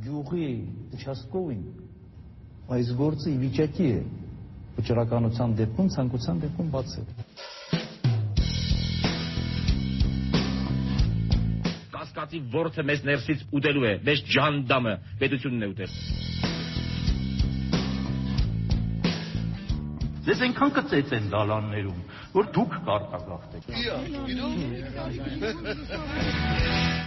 գյուղի участковին այս գործը ի վիճակի է վճռականության դեպքում ցանկության դեպքում բացել։ Կասկածի ворթը մեզ ներսից ուտելու է, մեզ ջանդամը պետությունն է ուտել։ Ձեզ այնքան կծեծեն դալաններում, որ դուք կարտագաղթեք։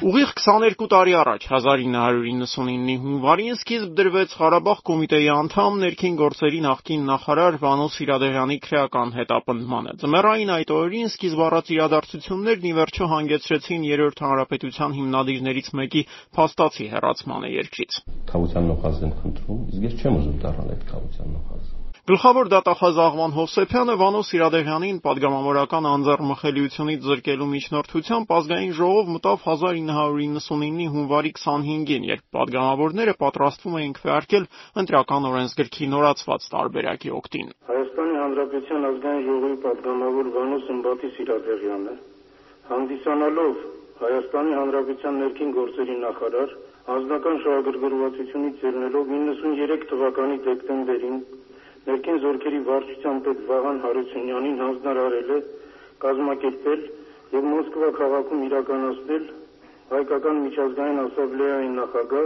Ուղիղ 22 տարի առաջ 1999-ի հունվարին սկիզբ դրվեց Ղարաբաղ կոմիտեի անդամ ներքին գործերի նախկին նախարար Վանո Սիրադեղյանի քրեական հետապնդմանը։ Ձմեռային այդ օրերին սկիզբ առած իրադարձություններն ի վերջո հանգեցրեցին Երրորդ հանրապետության հիմնադիրներից մեկի փաստացի հեռացմանը երկրից։ Խաղության նոխազն եմ խնդրում, իսկ ես չեմ ուզում դառնալ այդ խաղության նոխազը։ Գլխավոր դատախազաղման Հովսեփյանը Վանո Սիրադեյանին падգամավորական անձեռմխելիությունից զրկելու միջնորդությամբ ազգային ժողով մտավ 1999-ի հունվարի 25-ին, երբ падգամավորները պատրաստվում էին քվեարկել ընտրական օրենսգրքի նորացված տարբերակի օգտին։ Հայաստանի Հանրապետության ազգային ժողովի падգամավոր Վանո Սմբատի Սիրադեյանը հանդիսանալով Հայաստանի Հանրապետության ներքին գործերի նախարար անձնական շահագրգռվածությունից ելնելով 93 թվականի դեկտեմբերին ներքին զորքերի վարչության պետ Վաղան Հարությունյանին հանձնարարել է կազմակերպել եւ Մոսկվա քաղաքում իրականացնել հայկական միջազգային ասամբլեայի նախագահ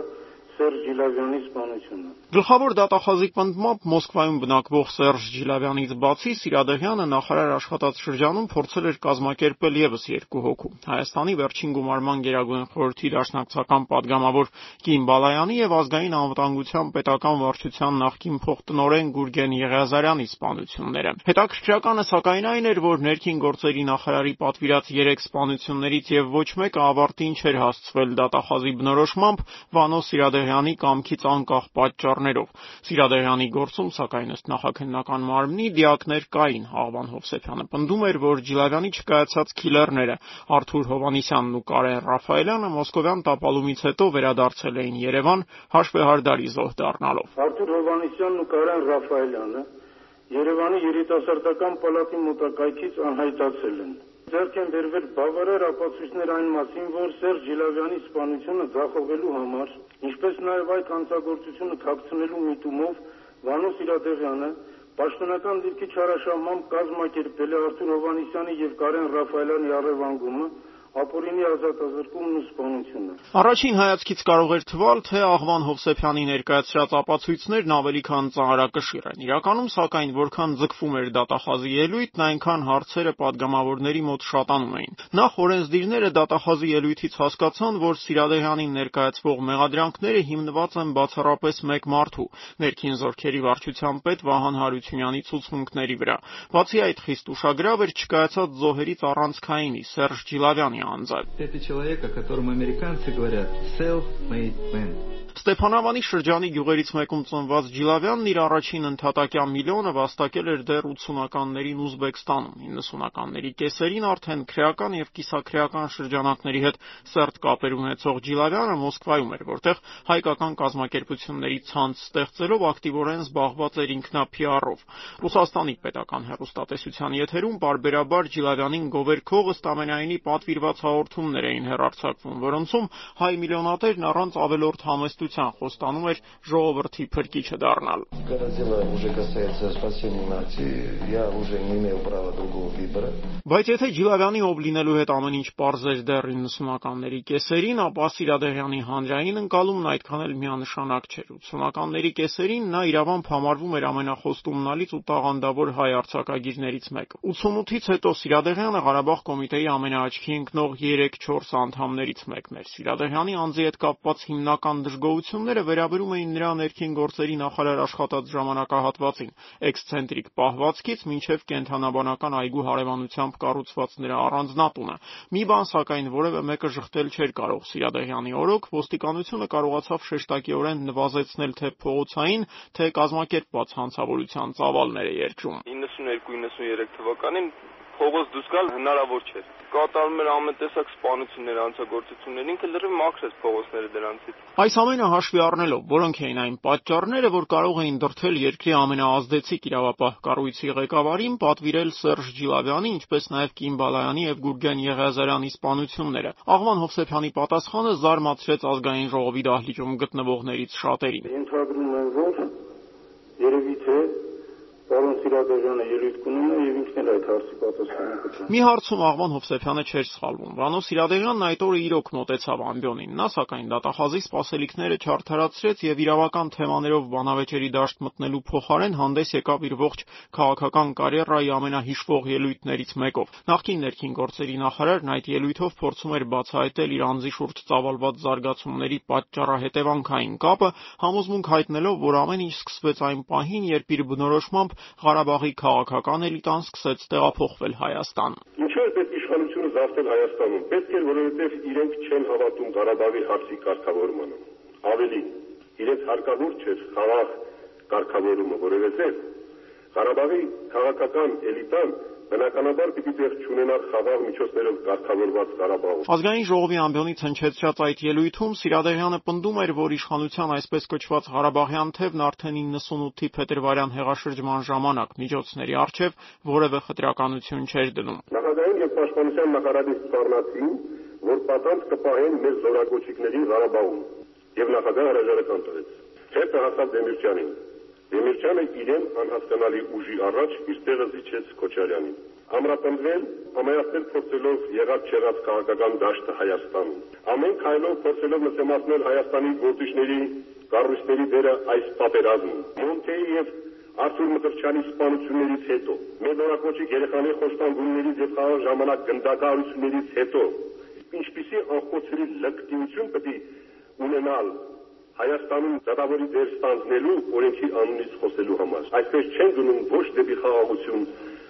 Սերժ Ջիլավյանի սպանությունը։ Գլխավոր դատախազի պնդմամբ Մոսկվայում բնակվող Սերժ Ջիլավյանից բացի Սիրադեղյանը նախարար աշխատած շրջանում փորձել էր կազմակերպել եւս երկու հոգու՝ Հայաստանի վերջին գումարման գերագույն խորհրդի դաշնակցական падգամավոր Կիմ Բալայանի եւ ազգային անվտանգության պետական վարչության նախկին փոխտնօրեն Գուրգեն Եղիազարյանի սպանությունները։ Հետաքրքրականը սակայն այն էր, որ ներքին գործերի նախարարի պատվիրած 3 սպանություններից եւ ոչ մեկը ավարտին չէր հասցվել դատախազի բնորոշմամբ Վանո Սիրադեղ Սիրադեղյանի կամքից անկախ պատճառներով։ Սիրադեղյանի գործում, սակայն ըստ նախաքննական մարմնի, դիակներ կային։ Աղվան Հովսեփյանը պնդում էր, որ Ջիլավյանի չկայացած քիլերները Արթուր Հովանիսյանն ու Կարեն Ռաֆայելյանը մոսկովյան տապալումից հետո վերադարձել էին Երևան հաշվեհարդարի զոհ դառնալով։ Արթուր Հովանիսյանն ու Կարեն Ռաֆայելյանը Երևանի երիտասարդական պալատի մոտակայքից անհայտացել են ձեռք են բերվել բավարար ապացույցներ այն մասին, որ Սերժ Ջիլավյանի սպանությունը ձախողելու համար, ինչպես նաև այդ հանցագործությունը թաքցնելու միտումով Վանո Սիրադեղյանը պաշտոնական դիրքի չարաշահմամբ կազմակերպել է Արթուր Հովանիսյանի եւ Կարեն Ռաֆայելյանի առևանգումը ապօրինի ազատազրկումն ու սպանությունը։ Առաջին հայացքից կարող էր թվալ, թե աղվան Հովսեփյանի ներկայացրած ապացույցներն ավելի քան ծանրակշիռ են։ Իրականում, սակայն, որքան ձգվում էր դատախազի ելույթն, այնքան հարցերը падգամավորների մոտ շատանում էին։ Նախ օրենսդիրները դատախազի ելույթից հասկացան, որ Սիրադեյանին ներկայացվող մեղադրանքները հիմնված են բացառապես մեկ մարդու՝ ներքին զորքերի վարչության պետ Վահան Հարությունյանի ցուցմունքների վրա։ Բացի այդ, խիստ ուշագրավ էր չկայացած զոհերից առանցքայինի Սերժ Ջիլավյանի անձը։ Это человек, о котором американцы говорят self-made man. Ստեփանավանի շրջանի գյուղերից մեկում ծնված Ջիլավյանն իր առաջին ընդհատակյա միլիոնը վաստակել էր դեռ 80-ականներին Ուզբեկստանում։ 90-ականների կեսերին արդեն քրեական եւ կիսաքրեական շրջանակների հետ սերտ կապեր ունեցող Ջիլավյանը Մոսկվայում էր, որտեղ հայկական կազմակերպությունների ցանց ստեղծելով ակտիվորեն զբաղված էր ինքնափիառով։ Ռուսաստանի պետական հեռուստատեսության եթերում բարբերաբար Ջիլավյանին գովերքող ըստ ամենայնի կազմված հաղորդումներ էին հեռարձակվում, որոնցում հայ միլիոնատերն առանց ավելորդ համեստության խոստանում էր ժողովրդի փրկիչը դառնալ։ Բայց եթե Ջիլավյանի ով լինելու հետ ամեն ինչ པարզեր դեռ 90-ականների կեսերին, ապա Սիրադեղյանի հանրային ընկալումն այդքան էլ միանշանակ չէր։ 80-ականների կեսերին նա իրավամբ համարվում էր ամենախոստումնալից ու տաղանդավոր հայ արձակագիրներից մեկը։ 88-ից հետո Սիրադեղյանը Ղարաբաղ կոմիտեի ամենաաչքի ընկնող 3-4 անդամներից մեկն էր։ Սիրադեղյանի անձի հետ կապված հիմնական դժգոհ գործողությունները վերաբերում էին նրա ներքին գործերի նախարար աշխատած ժամանակահատվածին՝ էքսցենտրիկ պահվածքից մինչև կենդանաբանական այգու հարևանությամբ կառուցված նրա առանձնատունը։ Մի բան, սակայն, որևէ մեկը շղթել չէր կարող Սիրադեղյանի օրոք, ոստիկանությունը կարողացավ շեշտակիորեն նվազեցնել թե փողոցային, թե կազմակերպված հանցավորության ծավալները երկրում։ 92-93 թվականին փողոց դուրս գալ հնարավոր չէր։ Կատարում էր ամեն տեսակ սպանություններ, հանցագործություններ, ինքը լրիվ մաքրեց փողոցները դրանցից։ Այս ամենը հաշվի առնելով, որոնք էին այն պատճառները, որ կարող էին դրթել երկրի ամենաազդեցիկ իրավապահ կառույցի ղեկավարին պատվիրել Սերժ Ջիլավյանի, ինչպես նաև Կիմ Բալայանի եւ Գուրգեն Եղիազարյանի սպանությունները։ Աղվան Հովսեփյանի պատասխանը զարմացրեց ազգային ժողովի դահլիճում գտնվողներից շատերին։ Ենթադրում եմ, որ երևի թե Պարոն Սիրադարյանը ելույթ կունում է եւ ինքն էլ այդ հարցի պատասխանը կտա։ Մի հարցում Աղվան Հովսեփյանը չէր սխալվում։ Վանո Սիրադարյանն այդ օրը իրոք մտեցավ ամբիոնին։ Նա սակայն դատախազի սպասելիքները չարթարացրեց եւ իրավական թեմաներով բանավեճերի դաշտ մտնելու փոխարեն հանդես եկավ իր ողջ քաղաքական կարիերայի ամենահիշվող ելույթներից մեկով։ Նախկին ներքին գործերի նախարարն այդ ելույթով փորձում էր բացահայտել իր անձի շուրջ ծավալված զարգացումների պատճառահետևանքային կապը, համոզմունք հայտնելով, որ ամեն ինչ սկսվեց այն պահին, երբ իր բնորոշմամբ Ղարաբաղի քաղաքական էլիտան սկսեց տեղափոխվել Հայաստան։ Ինչու է պետք իշխանությունը զարթել Հայաստանում։ Պետք է, որովհետև իրենք չեն հավատում Ղարաբաղի հարցի կարգավորմանը։ Ավելի, իրենց հարկավոր չէր խաղաղ կարգավորումը, որովհետև Ղարաբաղի քաղաքական էլիտան բնականաբար պիտի տեղ չունենար խաղաղ միջոցներով կարգավորված Ղարաբաղում։ Ազգային ժողովի ամբիոնից հնչեցրած այդ ելույթում Սիրադեղյանը պնդում էր, որ իշխանության այսպես կոչված Ղարաբաղյան թևն արդեն 98-ի փետրվարյան հեղաշրջման ժամանակ միջոցների արչև որևէ խտրականություն չէր դնում։ Նախագահային եւ պաշտպանության նախարարից սպառնացին, որ պատանդ կպահեն մեր զորակոչիկների Ղարաբաղում եւ նախագահը հրաժարական տվեց։ Հետը հասավ Դեմիրճյանին։ Դեմիրճյանը իրեն անհասկանալի ուժի առաջ իր տեղը զիջեց Քոչարյանին։ Ամրապնդվել, ամայացնել փորձելով եղած չեղած քաղաքական դաշտը Հայաստանում։ Ամեն քայլով փորձելով նսեմացնել Հայաստանի գործիչների կառույցների դերը այս պատերազմում։ Մոնտեի եւ Արթուր Մկրտչյանի սպանություններից հետո, մեր նորակոչիկ երեխաների խոշտանգումներից եւ խաղաղ ժամանակ գնդակահարություններից հետո, ինչպիսի անխոցելի լկտիություն պետք է ունենալ Հայաստանում դատավորի դեր ստանձնելու օրենքի անունից խոսելու համար։ Այսպես չեն գնում ոչ դեպի խաղաղություն,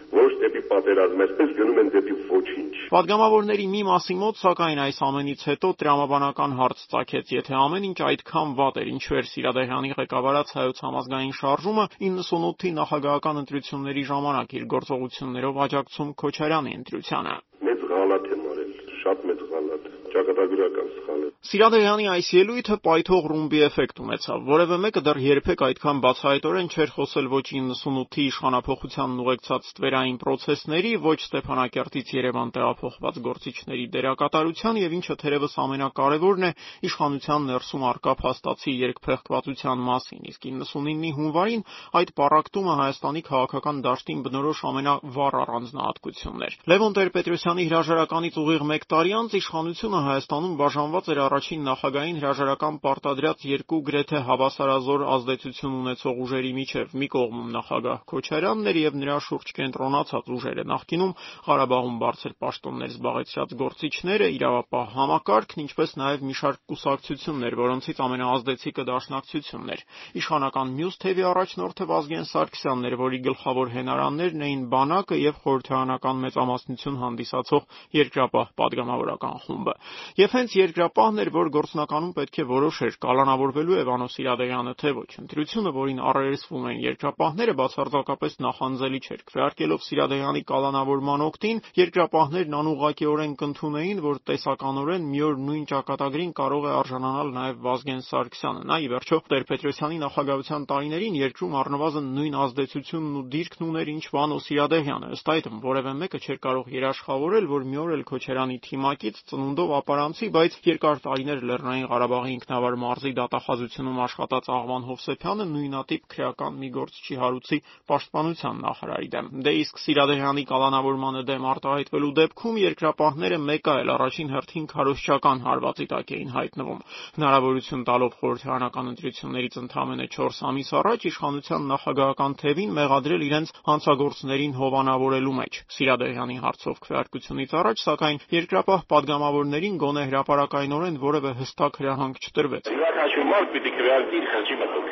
ոչ դեպի պատերազմ, այսպես գնում են դեպի ոչինչ։ Պատգամավորների մի մասի մոտ, սակայն այս ամենից հետո տրամաբանական հարց ցակեց, եթե ամեն ինչ այդքան վատ էր, ինչու էր Սիրադեղյանի ղեկավարած հայոց համազգային շարժումը 98-ի նախագահական ընտրությունների ժամանակ իր գործողություններով աջակցում Քոչարյանի ընտրությանը։ Մեծ գալատ եմ արել, շատ մեծ գալատ ճակատագրական սխալ է։ Սիրադեղյանի այս ելույթը պայթող ռումբի էֆեկտ ունեցավ։ Որևէ մեկը դեռ երբեք այդքան բացահայտորեն չէր խոսել ոչ 98-ի իշխանափոխությանն ուղեկցած ստվերային process-ների, ոչ Ստեփանակերտից Երևան տեղափոխված գործիչների դերակատարության եւ ինչը թերևս ամենակարևորն է, իշխանության ներսում արկա փաստացի երկփեղկվածության մասին։ Իսկ 99-ի հունվարին այդ պարակտումը Հայաստանի քաղաքական դաշտին բնորոշ ամենավառ առանձնահատկությունն էր։ Լևոն Տեր-Պետրոսյանի հրաժարականից ուղիղ 1 տարի անց իշխանությունը Հայաստանում բաժանված էր առաջին նախագահային հրաժարական պարտադրած երկու գրեթե հավասարազոր ազդեցություն ունեցող ուժերի միջև՝ մի կողմում նախագահ Քոչարյանն էր եւ նրա շուրջ կենտրոնացած ուժերը՝ նախկինում Ղարաբաղում բարձր պաշտոններ զբաղեցրած գործիչները, իրավապահ համակարգն, ինչպես նաեւ մի շարք կուսակցություններ, որոնցից ամենաազդեցիկը Դաշնակցությունն էր։ Իշխանական մյուս թևի առաջնորդը Վազգեն Սարգսյանն էր, որի գլխավոր հենարաններն էին բանակը եւ խորհրդարանական մեծամասնություն հանդիսացող Երկրապահ պատգամավորական խումբը։ Եվ հենց երկրապահն էր, որ գործնականում պետք է որոշեր կալանավորվելու է Վանո Սիրադեղյանը թե ոչ։ Ընտրությունը, որին առերեսվում են երկրապահները, բացարձակապես նախանձելի չէր։ Քվեարկելով Սիրադեղյանի կալանավորման օկտին, երկրապահներն անուղղակիորեն կընդունեին, որ տեսականորեն մի օր նույն ճակատագրին կարող է արժանանալ նաև Վազգեն Սարգսյանը։ Նա ի վերջո Տեր-Պետրոսյանի նախագահության տարիներին երկրում առնվազն նույն ազդեցությունն ու դիրքն ուներ, ինչ Վանո Սիրադեղյանը։ Ըստ այդմ որևէ մեկը չէր կարող երաշխավորել, որ մի օր էլ Քոչարյանի թիմակից ծնունդով ապարանցի, բայց երկար տարիներ Լեռնային Ղարաբաղի ինքնավար մարզի դատախազությունում աշխատած Աղվան Հովսեփյանը նույնատիպ քրեական մի գործ չի հարուցի պաշտպանության նախարարի դեմ։ Դե իսկ Սիրադեյանի կալանավորմանը դեմ արտահայտվելու դեպքում երկրապահները մեկ այլ առաջին հերթին քարոզչական հարվածի տակ էին հայտնվում։ Հնարավորություն տալով խորհրդարանական ընտրություններից ընդամենը 4 ամիս առաջ իշխանության նախագահական թևին մեղադրել իրենց հանցագործներին հովանավորելու մեջ։ Սիրադեյանի հարցով քվեարկությունից առաջ, սակայն երկրապահ падգամավորների խնդրին գոնե հրապարակայնորեն որևէ հստակ հրահանգ չտրվեց։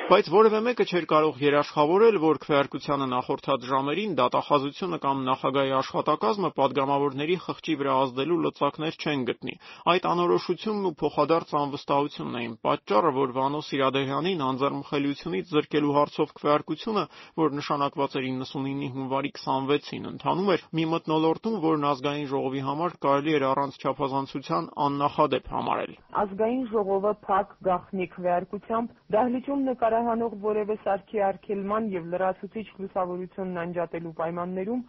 Բայց որևէ մեկը չէր կարող երաշխավորել, որ քվեարկությանը նախորդած ժամերին դատախազությունը կամ նախագահի աշխատակազմը падգամավորների խղճի վրա ազդելու լծակներ չեն գտնի։ Այդ անորոշությունն ու փոխադարձ անվստահությունն էին պատճառը, որ Վանո Սիրադեյանին անձեռմխելիությունից զրկելու հարցով քվեարկությունը, որ նշանակված էր 99-ի հունվարի 26-ին, ընթանում էր մի մթնոլորտում, որն ազգային ժողովի համար կարելի էր առանց չափազանցության կառավարության աննախադեպ համարել։ Ազգային ժողովը փակ գաղտնիք վերարկությամբ դահլիճում նկարահանող որևէ սարքի արգելման եւ լրացուցիչ լուսավորությունն անջատելու պայմաններում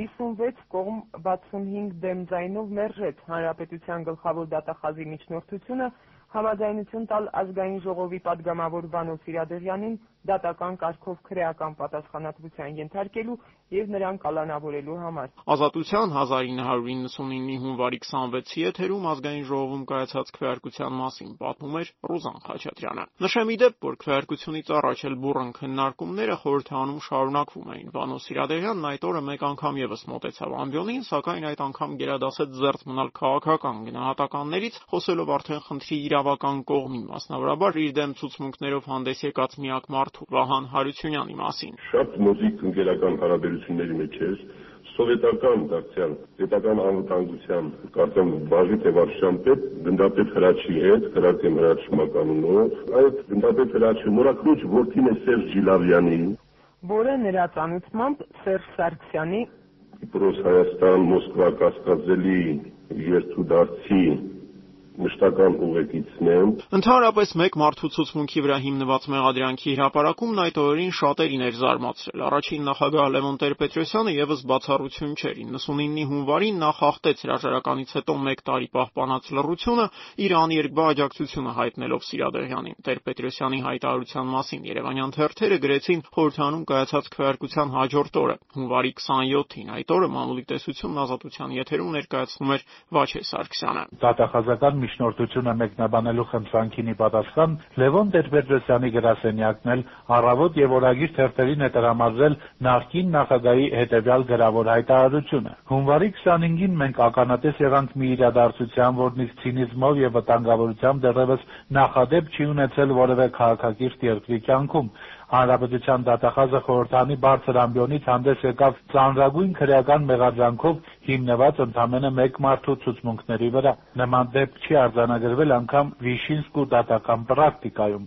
56 կողմ 65 դեմ ձայնով մերժեց հանրապետության գլխավոր դատախազի միջնորդությունը համաձայնություն տալ ազգային ժողովի падգամավոր Վանո Սիրադեղյանին դատական կարգով քրեական պատասխանատվության ենթարկելու եւ նրան կալանավորելու համար։ Ազատության 1999-ի հունվարի 26-ի եթերում Ազգային ժողովում կայացած քվեարկության մասին պատմում էր Ռուզան Խաչատրյանը։ Նշեմ ի դեպ, որ քվեարկությունից առաջ էլ բուրըն քննարկումները խորհրդանում շարունակվում էին։ Վանո Սիրադեղյանն այդ օրը մեկ անգամ եւս մոտեցավ ամբիոնին, սակայն այդ անգամ գերադասեց զերծ մնալ քաղաքական գնահատականներից, խոսելով արդեն խնդրի իրավական կողմին, մասնավորաբար իր դեմ ցուցմունքներով հանդես եկած միակ մարդու Վահան Հարությունյանի մասին։ Շատ մոզիկ ընկերական հարաբերությունների մեջ էր սովետական դարձյալ պետական անվտանգության կարծեմ բաժի տևարշան պետ գնդապետ Հրաչի հետ Հրաչեմ Հրաչ մականունով այդ գնդապետ Հրաչի նորակրուչ որդին է Սերժ Ջիլավյանի որը նրա ծանուցմամբ Սերժ Սարգսյանի Պրոս Հայաստան Մոսկվա կասկածելի երթու դարձի մշտական ուղեկիցն Ընդհանրապես մեկ մարդու ցուցմունքի վրա հիմնված մեղադրանքի հրապարակումն այդ օրերին շատերին էր զարմացրել։ Առաջին նախագահ Լևոն Տեր-Պետրոսյանը եւս բացառություն չէր։ 99-ի հունվարին նա խախտեց հրաժարականից հետո 1 տարի պահպանած լռությունը, իր աներկբա աջակցությունը հայտնելով Սիրադեղյանին։ Տեր-Պետրոսյանի հայտարարության մասին Երևանյան թերթերը գրեցին խորհրդանում կայացած քվեարկության հաջորդ օրը, հունվարի 27-ին։ Այդ օրը մամուլի տեսությունն ազատության եթերում ներկայացնում էր Վաչե Սարգսյանը։ Դատախազական միջնորդությունը մեկնաբանելու խնդրանքին ի պատասխան Լևոն Տեր-Պետրոսյանի գրասենյակն էլ առավոտ եւ օրագիր թերթերին է տրամադրել նախկին նախագահի հետեւյալ գրավոր հայտարարությունը։ Հունվարի 25-ին մենք ականատես եղանք մի իրադարձության, որն իսկ ցինիզմով եւ վտանգավորությամբ դեռևս նախադեպ չի ունեցել որևէ քաղաքակիրթ երկրի կյանքում։ Հանրապետության դատախազը խորհրդանի բարձր ամբիոնից հանդես եկավ ծանրագույն քրեական մեղադրանքով հիմնված ընդամենը մեկ մարդու ցուցմունքների վրա։ Նման դեպք չի արձանագրվել անգամ Վիշինսկու դատական պրակտիկայում։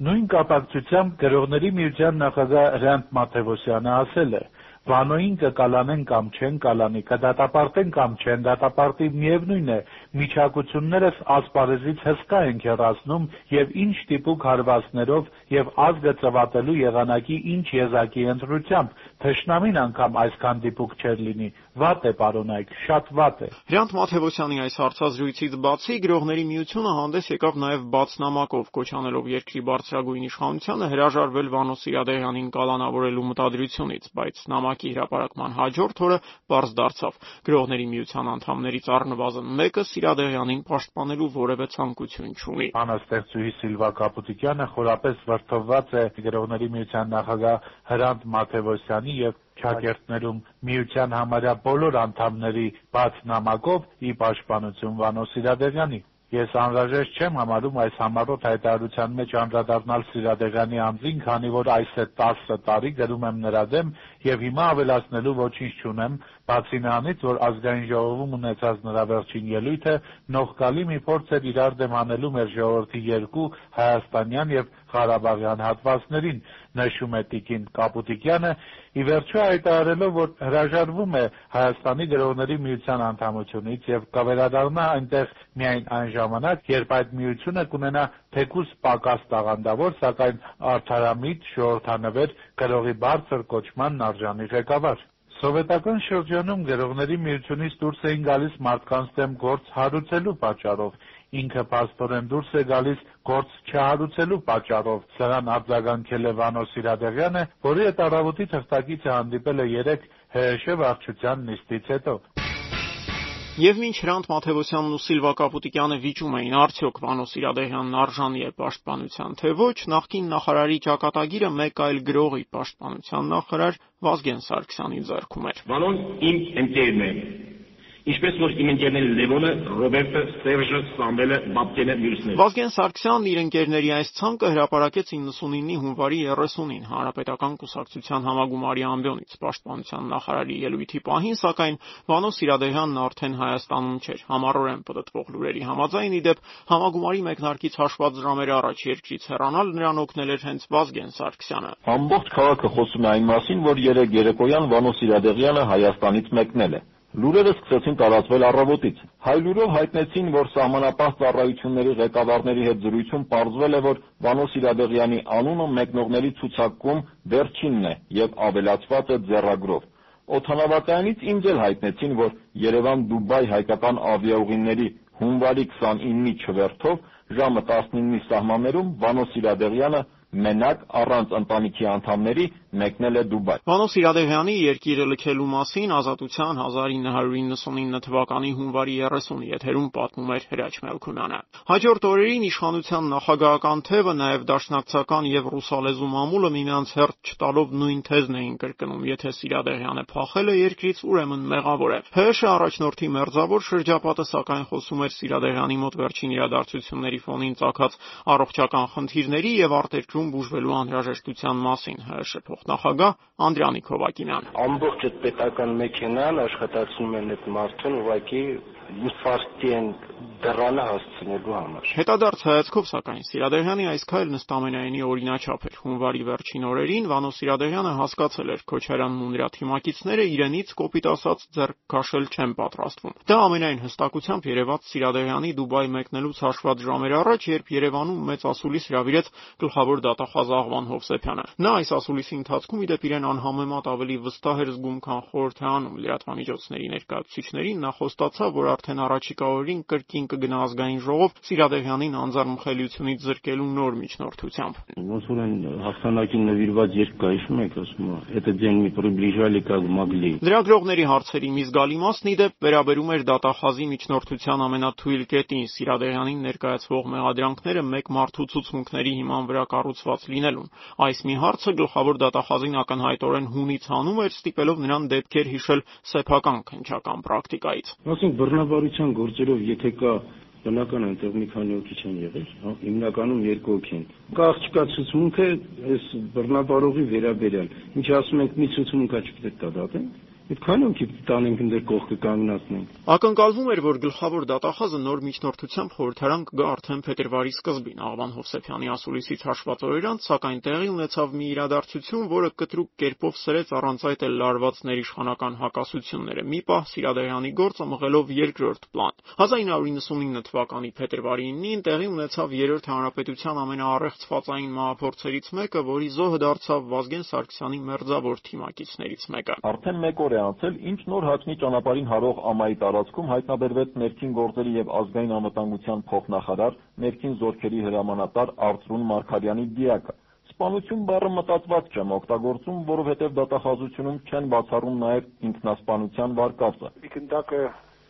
Նույն կապակցությամբ Գրողների միության նախագահ Հրանտ Մաթևոսյանը ասել է. Վանոյին կկալանեն կամ չեն կալանի, կդատապարտեն կամ չեն դատապարտի, միևնույն է, միջակություններս ասպարեզից հսկա ենք հեռացնում եւ ինչ տիպուկ հարվածներով եւ ազգը ծվատելու եղանակի ինչ եզակի ընտրությամբ, թշնամին անգամ այսքան դիպուկ չէր լինի։ Վատ է, պարոնայք, շատ վատ է։ Հրանտ Մաթևոսյանի այս հարցազրույցից բացի Գրողների միությունը հանդես եկավ նաեւ բացնամակով կոչանելով երկրի բարձրագույն իշխանությանը հրաժարվել Վանո Սիրադեղյանին կալանավորելու մտադրությունից, բայց նամակի հրապարակման հաջորդ օրը պարզ դարձավ։ Գրողների միության անդամներից առնվազն մեկը Սիրադեղյանին պաշտպանելու որևէ ցանկություն չունի։ Անաստեղծուհի Սիլվա Կապուտիկյանը խորապես վրդովված է Գրողների միության նախագահ Հրանտ Մաթևոսյանի եւ շակերտներում միության համարյա բոլոր անդամների բաց նամակով ի պաշտպանություն Վանո Սիրադեղյանի։ Ես անհրաժեշտ չեմ համարում այս համառոտ հայտարարության մեջ անդրադառնալ Սիրադեղյանի անձին, քանի որ այս է 10 տարի գրում եմ նրա դեմ եւ հիմա ավելացնելու ոչինչ չունեմ, բացի նրանից, որ ազգային ժողովում ունեցած նրա վերջին ելույթը նողկալի մի փորձ էր իրար դեմ անելու մեր ժողովրդի երկու հայաստանյան եւ Ղարաբաղյան հատվածներին, նշում է Տիկին Կապուտիկյանը, ի վերջո հայտարարելով, որ հրաժարվում է Հայաստանի գրողների միության անդամությունից եւ կվերադառնա այնտեղ միայն այն ժամանակ, երբ այդ միությունը կունենա թեկուզ պակաս տաղանդավոր, սակայն արդարամիտ, ժողովրդանվեր գրողի բարձր կոչմանն արժանի ղեկավար։ Սովետական շրջանում գրողների միությունից դուրս էին գալիս մարդկանց դեմ գործ հարուցելու պատճառով, ինքը փաստորեն դուրս է գալիս գործ չհարուցելու պատճառով։ Սրան արձագանքել է Վանո Սիրադեղյանը, որի հետ առավոտի թղթակիցը հանդիպել է երեկ ՀՀՇ վարչության նիստից հետո։ Եվ մինչ Հրանտ Մաթևոսյանն ու Սիլվա Կապուտիկյանը վիճում էին արդյոք Վանո Սիրադեղյանն արժանի է պաշտպանության, թե ոչ, նախկին նախարարի ճակատագիրը մեկ այլ գրողի պաշտպանության նախարար Վազգեն Սարգսյանի ձեռքում էր։ Վանոն իմ ընկերն է ինչպես որ իմ ընկերները Լևոնը, Ռոբերտը, Սերժը, Սամվելը, Բաբկենը, մյուսները։ Վազգեն Սարգսյանն իր ընկերների այս ցանկը հրապարակեց 99-ի հունվարի 30-ին Հանրապետական կուսակցության համագումարի ամբիոնից։ Պաշտպանության նախարարի ելույթի պահին, սակայն Վանո Սիրադեղյանն արդեն Հայաստանում չէր։ Համառորեն պտտվող լուրերի համաձայն ի դեպ համագումարի մեկնարկից հաշված ժամեր առաջ երկրից հեռանալ նրան օգնել էր հենց Վազգեն Սարգսյանը։ Ամբողջ քաղաքը խոսում է այն մասին, որ երեք երեկոյան Վանո Սիրադեղյանը Հայաստանից մեկնել է։ Լուրերը սկսեցին տարածվել առավոտից։ Հայ լուրով հայտնեցին, որ սահմանապահ ծառայությունների ղեկավարների հետ զրույցում պարզվել է, որ Վանո Սիրադեղյանի անունը մեկնողների ցուցակում վերջինն է և ավելացված է ձեռագրով։ Օդանավակայանից ինձ էլ հայտնեցին, որ Երևան-Դուբայ հայկական ավիաուղիների հունվարի 29-ի չվերթով ժամը 19-ի սահմաններում Վանո Սիրադեղյանը մենակ առանց ընտանիքի անդամների մեկնել է Դուբայ։ Վանո Սիրադեղյանի երկիրը լքելու մասին Ազատության 1999 թվականի հունվարի 30-ի եթերում պատմում էր Հրաչ Մելքումյանը։ Հաջորդ օրերին իշխանության նախագահական թևը, նաև դաշնակցական եւ ռուսալեզու մամուլը միմյանց հերթ չտալով նույն թեզն էին կրկնում. եթե Սիրադեղյանը փախել է երկրից, ուրեմն մեղավոր է։ ՀՀՇ առաջնորդի մերձավոր շրջապատը սակայն խոսում էր Սիրադեղյանի մոտ վերջին իրադարձությունների ֆոնին ծագած առողջական խնդիրների եւ արտերկրում բուժվելու անհրաժեշտության մասին ՀՀՇ փոխնախագահ Անդրանիկ Հովակիմյան։ Ամբողջ այդ պետական մեքենան աշխատացնում են այդ մարդուն ուղղակի ինֆարկտի են դռանը հասցնելու համար։ Հետադարձ հայացքով սակայն Սիրադեղյանի այս քայլն ըստ ամենայնի օրինաչափ էր։ Հունվարի վերջին օրերին Վանո Սիրադեղյանը հասկացել էր Քոչարյանն ու նրա թիմակիցները իրենից կոպիտ ասած ձեռք քաշել չեն պատրաստվում։ Դա ամենայն հստակությամբ երևաց Սիրադեղյանի Դուբայ մեկնելուց հաշված ժամեր առաջ, երբ Երևանում մեծ ասուլիս հրավիրեց գլխավոր դատախազ Աղվան Հովսեփյանը։ Նա այս ասուլիսի ընթացքում իդեպ իրեն անհամեմատ ավելի վստահ էր զգում, քան խորհրդանում լրատվամիջոցների ներկայացուցիչներին նա խոստացավ, որ արդեն առաջիկա օրերին կրկին կգնա ազգային ժողով Սիրադեղյանին անձեռնմխելիությունից զրկելու նոր միջնորդությամբ։ Ոնց որ այն հաղթանակին նվիրված երկ կա, հիշում եք, ասում է, это день мы приближали как могли։ Լրագրողների հարցերի մի զգալի մասն ի դեպ վերաբերում էր դատախազի միջնորդության ամենաթույլ կետին Սիրադեղյանին ներկայացվող մեղադրանքները մեկ մարդու ցուցմունքների հիման վրա կառուցված լինելուն։ Այս մի հարցը գլխավոր դատախազին ակնհայտորեն հունից հանում էր, ստիպելով նրան դեպքեր հիշել սեփական քննչական պրակտիկայից։ Ասենք բռնաբարության գործերով եթե կա բնական այնտեղ մի քանի հոգի չեն եղել, հա, հիմնականում երկու հոգի են։ Կա աղջկա ցուցմունքը այս բռնաբարողի վերաբերյալ։ Ինչ ասում ենք, մի ցուցմունքա չպետք է դատենք Այդքան ոնքի տանենք ընդ կողքը կանգնացնենք։ Ակնկալվում էր, որ գլխավոր դատախազը նոր միջնորդությամբ խորհրդարան կգա արդեն փետրվարի սկզբին։ Աղվան Հովսեփյանի ասուլիսից հաշված օրեր անց, սակայն տեղի ունեցավ մի իրադարձություն, որը կտրուկ կերպով սրեց առանց այդ էլ լարված ներիշխանական հակասությունները։ Մի պահ Սիրադեղյանի գործը մղելով երկրորդ պլան։ 1999 թվականի փետրվարի 9-ին տեղի ունեցավ երրորդ հանրապետության ամենաառեղծվածային մահափորձերից մեկը, որի զոհը դարձավ Վազգեն Սարգսյանի մերձավոր թիմակիցներից մեկը։ Արդեն մեկ օր է անցել, ինչ նոր հաճնի ճանապարհին հարող ամայի տարածքում հայտնաբերվեց ներքին գործերի եւ ազգային անվտանգության փոխնախարար, ներքին զորքերի հրամանատար Արծրուն Մարգարյանի դիակը։ Սպանություն բառը մտածված չեմ օգտագործում, որովհետև դատախազությունում չեն բացառում նաև ինքնասպանության վարկածը։ Գնդակը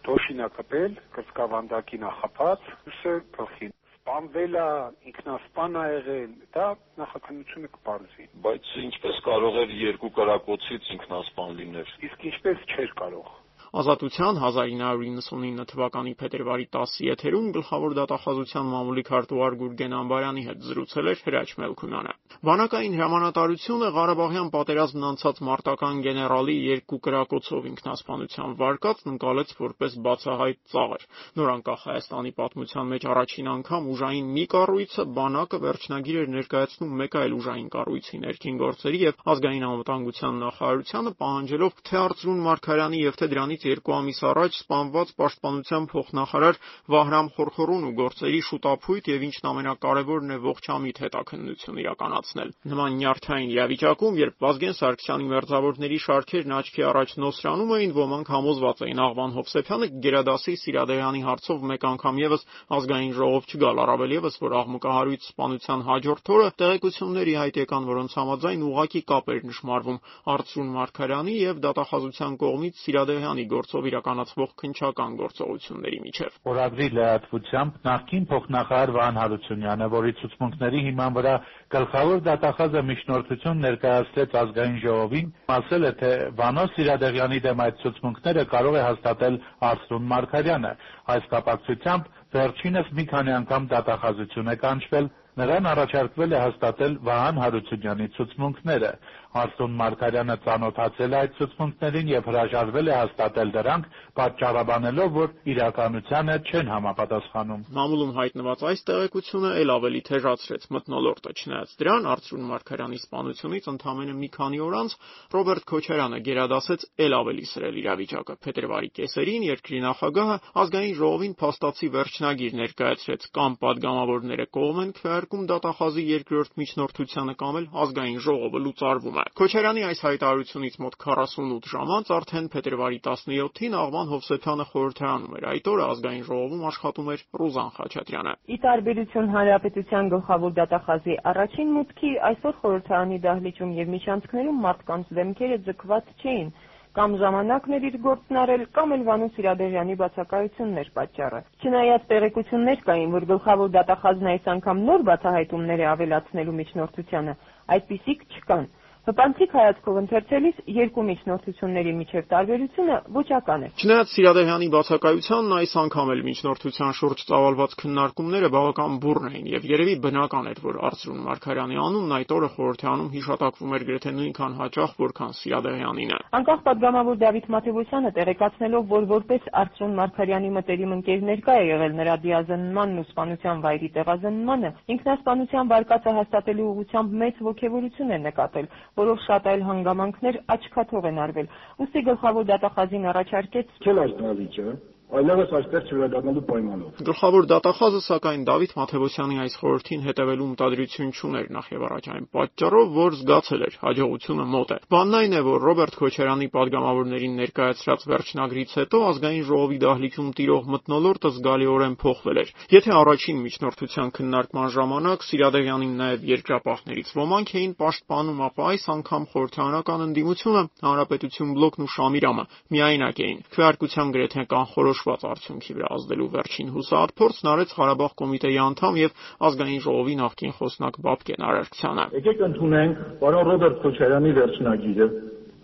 դոշին է կպել, կրծքավանդակի նախապած, ուսը գլխին սպանվել է, ինքնասպան է եղել, դա նախաքննությունը կբարձի։ Բայց ինչպես կարող էր երկու կրակոցից ինքնասպան լինել։ Իսկ ինչպես չէր կարող։ Ազատության 1999 թվականի փետրվարի 10-ի եթերում գլխավոր դատախազության մամուլի քարտուղար Գուրգեն Ամբարյանի հետ զրուցել էր Հրաչ Մելքումյանը։ Բանակային հրամանատարությունը Ղարաբաղյան պատերազմն անցած մարտական գեներալի երկու կրակոցով ինքնասպանության վարկածն ընկալեց որպես բացահայտ ծաղր։ Նորանկախ Հայաստանի պատմության մեջ առաջին անգամ ուժային մի կառույցը բանակը վերջնագիր էր ներկայացնում մեկ այլ ուժային կառույցի ներքին գործերի եւ ազգային անվտանգության նախարարությանը պահանջելով թե Արծրուն Մարգարյանի եւ թե դրանից մարտից երկու ամիս առաջ սպանված պաշտպանության փոխնախարար Վահրամ Խորխորուն ու գործերի շուտ ափույթ եւ ինչն ամենակարևորն է ողջամիտ հետաքննություն իրականացնել։ Նման նյարդային իրավիճակում, երբ Վազգեն Սարգսյանի մերձավորների շարքերն աչքի առաջ Նոսրանում էին, ոմանք համոզված էին Աղվան Հովսեփյանը գերադասի Սիրադեյանի հարցով մեկ անգամ եւս ազգային ժողով չգալ, առավել եւս որ աղմուկահարույց սպանության հաջորդ օրը տեղեկությունների հայտ եկան, որոնց համաձայն ուղակի կապեր նշмарվում Արծրուն Մարգարյանի եւ դատախազության կողմից Սիրադեյանի գործով իրականացվող քննչական գործողությունների միջև։ Օրագրի լրատվությամբ նախկին փոխնախարար Վահան Հարությունյանը, որի ցուցմունքների հիման վրա գլխավոր դատախազը միջնորդություն ներկայացրեց ազգային ժողովին, ասել է, թե Վանո Սիրադեղյանի դեմ այդ ցուցմունքները կարող է հաստատել Արսրուն Մարգարյանը։ Այս կապակցությամբ վերջինս մի քանի անգամ դատախազություն է կանչվել Նրան առաջարկվել է հաստատել Վահան Հարությունյանի ցուցմունքները։ Արսուն Մարգարյանը ծանոթացել է այդ ցուցմունքներին եւ հրաժարվել է հաստատել դրանք, պատճառաբանելով, որ իրականությանը չեն համապատասխանում։ Մամուլում հայտնված այս տեղեկությունը ել ավելի թեժացրեց մտնոլորտը, չնայած դրան Արսուն Մարգարյանի սպանությունից ընդամենը մի քանի օր անց Ռոբերտ Քոչարյանը գերադասեց ել ավելի սրել իրավիճակը։ Փետրվարի կեսերին երկրի նախագահը ազգային ժողովին փաստացի վերջնագիր ներկայացրեց. Կամ падգամավորները կողմ են քվեարկում դատախազի երկրորդ միջնորդությանը կամ էլ ազգային ժողովը լուծարվում է։ Քոչարյանի այս հայտարարությունից մոտ 48 ժամ անց արդեն փետրվարի 17-ին Աղվան Հովսեփյանը խորհրդարանում էր։ Այդ օրը ազգային ժողովում աշխատում էր Ռուզան Խաչատրյանը։ Ի տարբերություն հանրապետության գլխավոր դատախազի առաջին մուտքի, այսօր խորհրդարանի դահլիճում եւ միջանցքներում մարդկանց դեմքերը ձգված չէին կամ ժամանակն էր իր գործն արել, կամ էլ Վանո Սիրադեղյանի բացակայությունն էր պատճառը։ Չնայած տեղեկություններ կային, որ գլխավոր դատախազն այս անգամ նոր բացահայտումներ է ավելացնելու միջնորդությանը, այդպիսիք չկան։ Հպանցիկ հայացքով ընթերցելիս երկու միջնորդությունների միջև տարբերությունը ոչական է։ Չնայած Սիրադեյանի բացակայությանն այս անգամ էլ միջնորդության շուրջ ծավալված քննարկումները բավական բուռն էին եւ երևի բնական էր, որ Արծրուն Մարգարյանի անունն այդ օրը խորհրդանում հիշատակվում էր գրեթե նույնքան հաճախ, որքան Սիրադեյանինը։ Անկախ падգամավոր Դավիթ Մաթեոսյանը տեղեկացնելով, որ որպես Արծրուն Մարգարյանի մտերիմ ընկեր ներկա է եղել նրա դիազնմանն ու սպանության վայրի տեղազնմանը, ինքնասպանության վարկածը հաստատելու ուղղությամբ մեծ ողջավորություն է նկատել որով շատ այլ հանգամանքներ աչքաթող են արվել։ Ուստի գլխավոր դատախազին առաջարկեց «Չել այս դավիճը, այլևս այստեղ չվերադառնալու պայմանով։ Գլխավոր դատախազը սակայն Դավիթ Մաթեոսյանի այս խորհրդին հետևելու մտադրություն չուներ նախ եւ առաջ այն պատճառով, որ զգացել էր հաջողությունը մոտ է։ Բանն այն է, որ Ռոբերտ Քոչարյանի падգամավորներին ներկայացրած վերջնագրից հետո ազգային ժողովի դահլիճում տիրող մտնոլորտը զգալիորեն փոխվել էր։ Եթե առաջին միջնորդության քննարկման ժամանակ Սիրադեվյանին նաեւ երկրապահներից ոմանք էին պաշտպանում, ապա այս անգամ խորհրդանական ընդդիմությունը, Հանրապետություն բլոկն ու Շամիրամը միայնակ էին։ Քվեարկության գրեթե կանխորոշ որոշված արդյունքի վրա ազդելու վերջին հուսահատ փորձն արեց Ղարաբաղ կոմիտեի անդամ եւ ազգային ժողովի նախկին խոսնակ Բաբկեն Արարքցյանը։ Եկեք ընդունենք պարոն Ռոբերտ Քոչարյանի վերջնագիրը։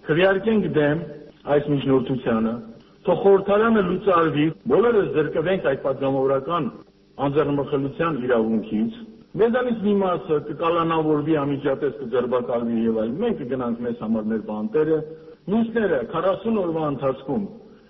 Քվեարկենք դեմ այս միջնորդությանը։ Թող խորհրդարանը լուծարվի, բոլորս զրկվենք այդ պատգամավորական անձեռնմխելիության իրավունքից։ Մեզանից մի մասը կկալանավորվի անմիջապես կձերբակալվի եւ այլ։ Մենք կգնանք մեզ համար մեր բանտերը, մյուսները 40 օրվա ընթացքում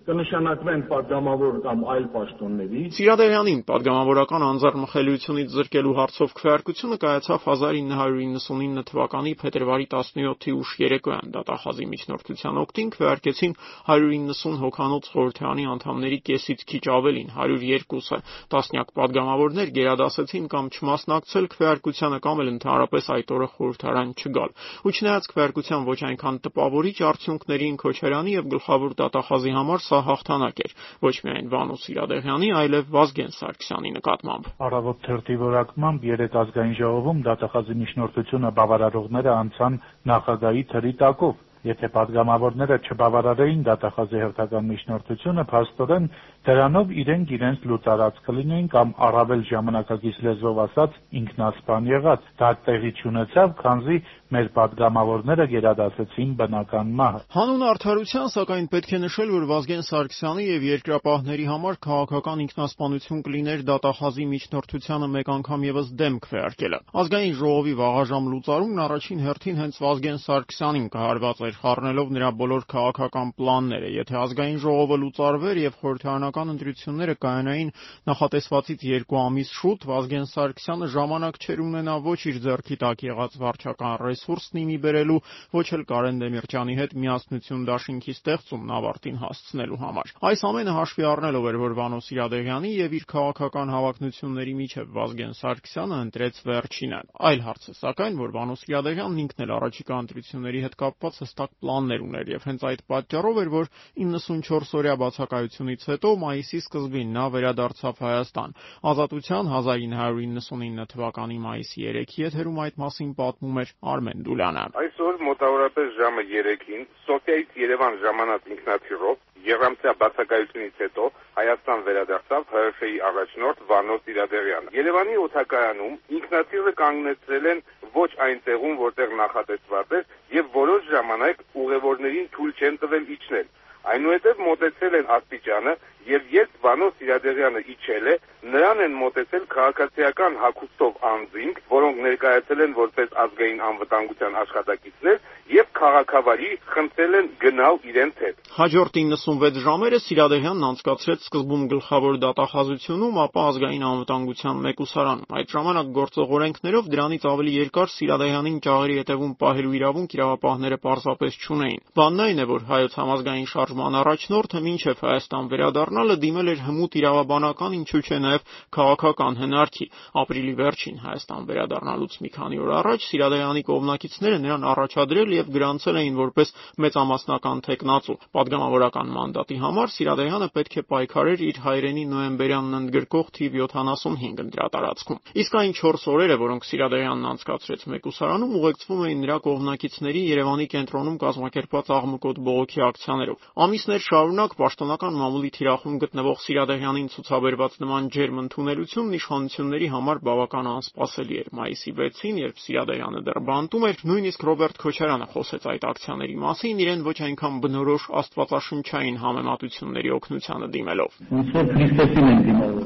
կնշանակվեն падգամավոր կամ այլ պաշտոնների։ Սիրադեյանին падգամավորական անձեռնմխելիությունից զրկելու հարցով քվեարկությունը կայացավ 1999 թվականի փետրվարի 17-ի ուշ երեկոյան։ Դատախազի միջնորդության օկտին քվեարկեցին 190 հոգանոց խորհրդանի անդամների կեսից քիչ ավելին 102-ը։ Տասնյակ падգամավորներ գերադասեցին կամ չմասնակցել քվեարկությանը կամ էլ ընդհանրապես այդ օրը խորհրդարան չգալ։ Ու չնայած քվեարկության ոչ այնքան տպավորիչ արդյունքներին Քոչարյանի եւ գլխավոր դատախազի համար սա հաղթանակ էր ոչ միայն Վանո Սիրադեղյանի, այլև Վազգեն Սարգսյանի նկատմամբ։ Առավոտ թերթի որակմամբ երեք ազգային ժողովում դատախազի միջնորդությունը բավարարողները անցան նախագահի թրի տակով Եթե падգամավորները չբավարարեին դատախազի հերթական միջնորդությունը, փաստորեն դրանով իրենք իրենց լուծարած կլինեին կամ առավել ժամանակակից լեզվով ասած ինքնասպան եղած։ Դա տեղի չունեցավ, քանզի մեր падգամավորները գերադասեցին բնական մահը։ Հանուն արդարության, սակայն պետք է նշել, որ Վազգեն Սարգսյանի եւ երկրապահների համար քաղաքական ինքնասպանություն կլիներ դատախազի միջնորդությանը մեկ անգամ եւս դեմ քվեարկելը։ Ազգային ժողովի վաղաժամ լուծարումն առաջին հերթին հենց Վազգեն Սարգսյանին կհարված էր խառնելով նրա բոլոր քաղաքական պլանները։ Եթե ազգային ժողովը լուծարվեր եւ խորհրդարանական ընտրությունները կայանային նախատեսվածից երկու ամիս շուտ, Վազգեն Սարգսյանը ժամանակ չէր ունենա ոչ իր ձեռքի տակ եղած վարչական ռեսուրսն իմի բերելու, ոչ էլ Կարեն Դեմիրճյանի հետ միասնություն դաշինքի ստեղծումն ավարտին հասցնելու համար։ Այս ամենը հաշվի առնելով էր, որ Վանո Սիրադեղյանի եւ իր քաղաքական հավակնությունների միջև Վազգեն Սարգսյանը ընտրեց վերջինը։ Այլ հարց է, սակայն, որ Վանո Սիրադեղյանն ինքն էլ առաջիկա ընտրությունների հետ կապված հստակ պլաններ ուներ եւ հենց այդ պատճառով էր, որ 94-օրյա բացակայությունից հետո մայիսի սկզբին նա վերադարձավ Հայաստան։ Ազատության 1999 թվականի մայիսի 3-ի եթերում այդ մասին պատմում էր Արմեն Դուլյանը։ Այսօր մոտավորապես ժամը 3-ին Սոֆիայից Երևան ժամանած ինքնաթիռով Եղամտյա բացակայությունից հետո Հայաստան վերադարձավ ՀՀՇ-ի առաջնորդ Վանո Սիրադեղյանը։ Երևանի օթակայանում ինքնաթիռը կանգնեցրել են ոչ այն տեղում, որտեղ նախատեսված էր, եւ որոշ ժամանակ ուղևորներին թույլ չեն տվել իջնել։ Այնուհետև մոտեցել են աստիճանը եւ երբ Վանո Սիրադեղյանը իջել է, նրան են մոտեցել քաղաքացիական հագուստով անձինք, որոնք ներկայացել են որպես ազգային անվտանգության աշխատակիցներ եւ քաղաքավարի խնդրել են գնալ իրենց հետ։ Հաջորդ 96 ժամերը Սիրադեղյանն անցկացրեց սկզբում գլխավոր դատախազությունում, ապա ազգային անվտանգության մեկուսարանում։ Այդ ժամանակ գործող օրենքներով դրանից ավելի երկար Սիրադեղյանին ճաղերի հետևում պահելու իրավունք իրավապահները պարզապես չունեին։ Բանն այն է, որ հայոց համազգային շարժման առաջնորդը մինչև Հայաստան վերադառնալը դիմել էր հմուտ իրավաբանական, ինչու՞ չէ նաև քաղաքական հնարքի։ Ապրիլի վերջին Հայաստան վերադառնալուց մի քանի օր առաջ Սիրադեղյանի կողմնակիցները նրան առաջադրել եւ գրանցել էին որպես մեծամասնական տեխնացու։ Պատգամավորական մանդատի համար Սիրադեղյանը պետք է պայքարեր իր հայրենի նոեմբերյանն ընդգրկող թիվ 75 ընտրատարածքում։ Իսկ այն 4 օրերը, որոնք Սիրադեղյանն անցկացրեց մեկուսարանում, ուղեկցվում էին նրա կողմնակիցների Երևանի կենտրոնում կազմակերպված աղմկոտ բողոքի ակցիաներով։ Ամիսներ շարունակ պաշտոնական մամուլի թիրախում գտնվող Սիրադեղյանին ցուցաբերված նման ջերմ ընդունելությունն իշխանությունների համար բավական անսպասելի էր։ Մայիսի 6-ին, երբ Սիրադեղյանը դեռ բանտում էր, նույնիսկ Ռոբերտ Քոչարյանը խոսեց այդ ակցիաների մասին, իրեն ոչ այնքան բնորոշ աստվածաշնչային համեմատությունների օգնությանը դիմելով։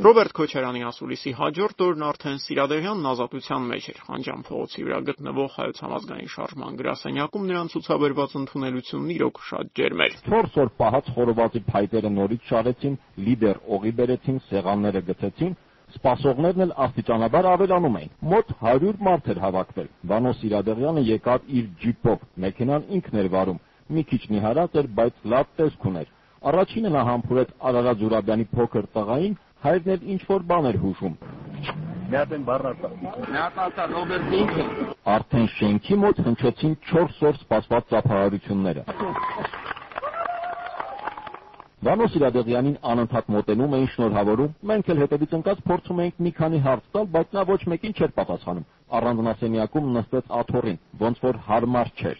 Ռոբերտ Քոչարյանի ասուլիսի հաջորդ օրն արդեն Սիրադեղյանն ազատության մեջ էր։ Խանջան փողոցի վրա գտնվող հայոց համազգային շարժման գրասենյակում նրան ցուցաբերված ընդունելությունն իրոք շատ ջերմ էր։ 4 օր պահած խորովածի փայտերը նորից շարեցին, լիդեր օղի բերեցին, սեղանները գցեցին, Սպասողներն էլ աստիճանաբար ավելանում էին։ Մոտ 100 մարդ էր հավաքվել։ Վանո Սիրադեղյանը եկավ իր ջիպով, մեքենան ինքն էր վարում։ Մի քիչ նիհարած էր, բայց լավ տեսք ուներ։ Առաջինը նա համբուրեց Արարատ Զուրաբյանի փոքր տղային, հայրն էլ ինչ որ բան էր հուշում։ Միատեն բառնացա։ Միատացա Ռոբերտ ինքը։ Արդեն շենքի մոտ հնչեցին 4 օր սպասված ծափահարությունները։ Վանո Սիրադեղյանին անընդհատ մոտենում էին շնորհավորում, մենք էլ հետևից ընկած փորձում էինք մի քանի հարց տալ, բայց նա ոչ մեկին չէր պատասխանում առանձնասենյակում նստեց աթոռին, ոնց որ հարմար չէր։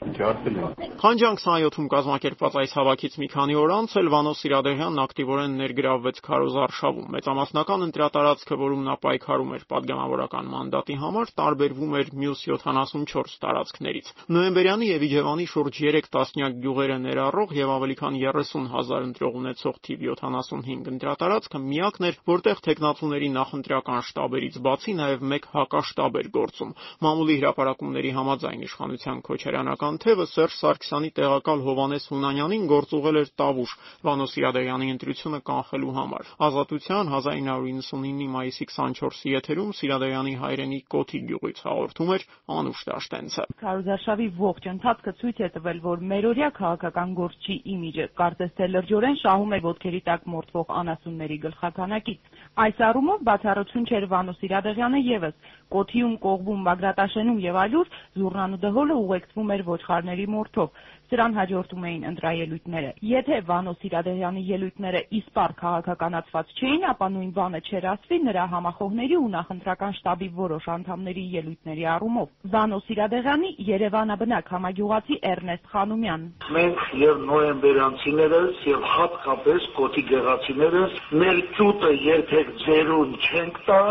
Խանջյան 27-ում կազմակերպված այս հավաքից մի քանի օր անց էլ Վանոս Սիրադեյանն ակտիվորեն ներգրավվեց Քարոզ արշավում։ Մեծամասնական ընտրատարածքը, որում նա պայքարում էր падգամավորական մանդատի համար, տարբերվում էր մյուս 74 տարածքներից։ Նոյեմբերյանի եւ Իջևանի շուրջ 3 տասնյակ գյուղերը ներառող եւ ավելի քան 30000 ընտրող ունեցող թիվ 75 ընտրատարածքը միակն էր, որտեղ տեխնատուների նախընտրական շտաբերից բացի նաեւ մեկ հակաշտաբ էր գործ գործում։ Մամուլի հրապարակումների համաձայն իշխանության քոչարյանական թևը Սերժ Սարգսյանի տեղակալ Հովանես Հունանյանին գործուղել էր Տավուշ Վանո Սիրադեղյանի ընտրությունը կանխելու համար։ Ազատության 1999-ի մայիսի 24-ի եթերում Սիրադեղյանի հայրենի Կոթի գյուղից հաղորդում էր Անուշ Դաշտենցը։ Քարոզարշավի ողջ ընթացքը ցույց է տվել, որ մերօրյա քաղաքական գործչի իմիջը կարծես թե լրջորեն շահում է ոտքերի տակ մորթվող անասունների գլխականակից։ Այս առումով բացառություն չէր Վանո Սիրադեղյանը եւս Կոթիում կողմ Կողբում, Բագրատաշենում եւ այլուր զուռնանուդհոլը ուղեկցվում էր ոչխարների մորթով։ Սրան հաջորդում էին ընտրաելույթները։ Եթե Վանո Սիրադեղյանի ելույթները իսպառ քաղաքականացված չէին, ապա նույն բանը չէր ասվի նրա համախոհների ու նախընտրական շտաբի որոշ անդամների ելույթների առումով։ Վանո Սիրադեղյանի Երևանաբնակ համագյուղացի Էրնեստ Խանոմյան։ Մենք եւ նոեմբերանցիներս եւ հատկապես կոթի գեղացիներս մեր ճուտը երբեք ձերուն չենք տա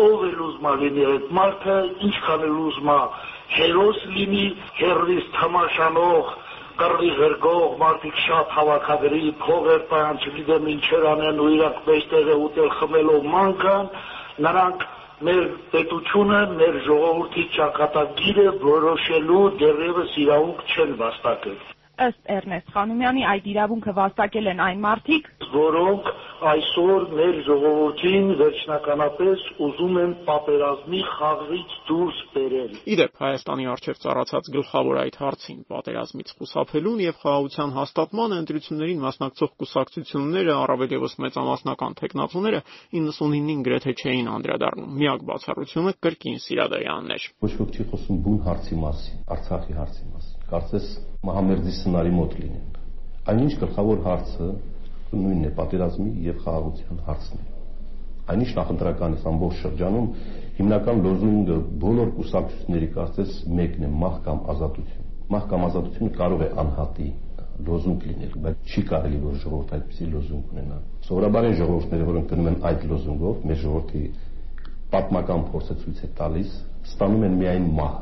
ով էլ ուզմա լինի այդ մարդը, ինչքան էլ ուզմա հերոս լինի, հերրիս թամաշանող, կռի ղրգող, մարդիկ շատ հավաքագրի, փողեր տան, չգիտեմ ինչեր անեն ու իրանք մեջտեղ է ուտել խմելով մանկան, նրանք մեր պետությունը, մեր ժողովրդի ճակատագիրը որոշելու դեռևս իրավունք չեն վաստակել։ Ըստ Էրնեստ Խանոմյանի այդ իրավունքը վաստակել են այն մարդիկ, որոնք այսօր մեր ժողովրդին վերջնականապես ուզում են պատերազմի խաղից դուրս բերել։ Իդեպ Հայաստանի արչև ծառացած գլխավոր այդ հարցին պատերազմից խուսափելուն եւ խաղաղության հաստատմանը ընտրություններին մասնակցող կուսակցությունները, առավել եւս մեծամասնական տեխնացուները 99-ին գրեթե չէին անդրադառնում։ Միակ բացառությունը կրկին Սիրադայանն էր։ Ոչ ոք չի խոսում բուն հարցի մասին, Արցախի հարցի մասին կարծես Մահամերդի սցենարի մոտ լինեն։ Այնինչ գլխավոր հարցը նույնն է պատերազմի եւ խաղաղության հարցն է։ Այնինչ նախընտրականից ամբողջ շրջանում հիմնական լոզունգը բոլոր կուսակցությունների կարծես մեկն է՝ մահ կամ ազատություն։ Մահ կամ ազատությունը կարող է անհատի լոզունգ լինել, բայց չի կարելի որ ժողովուրդ այդպիսի լոզունգ ունենա։ Սովորաբար այն ժողովուրդները, որոնք գնում են այդ լոզունգով, մեր ժողովրդի պատմական փորձը ցույց է տալիս, ստանում են միայն մահ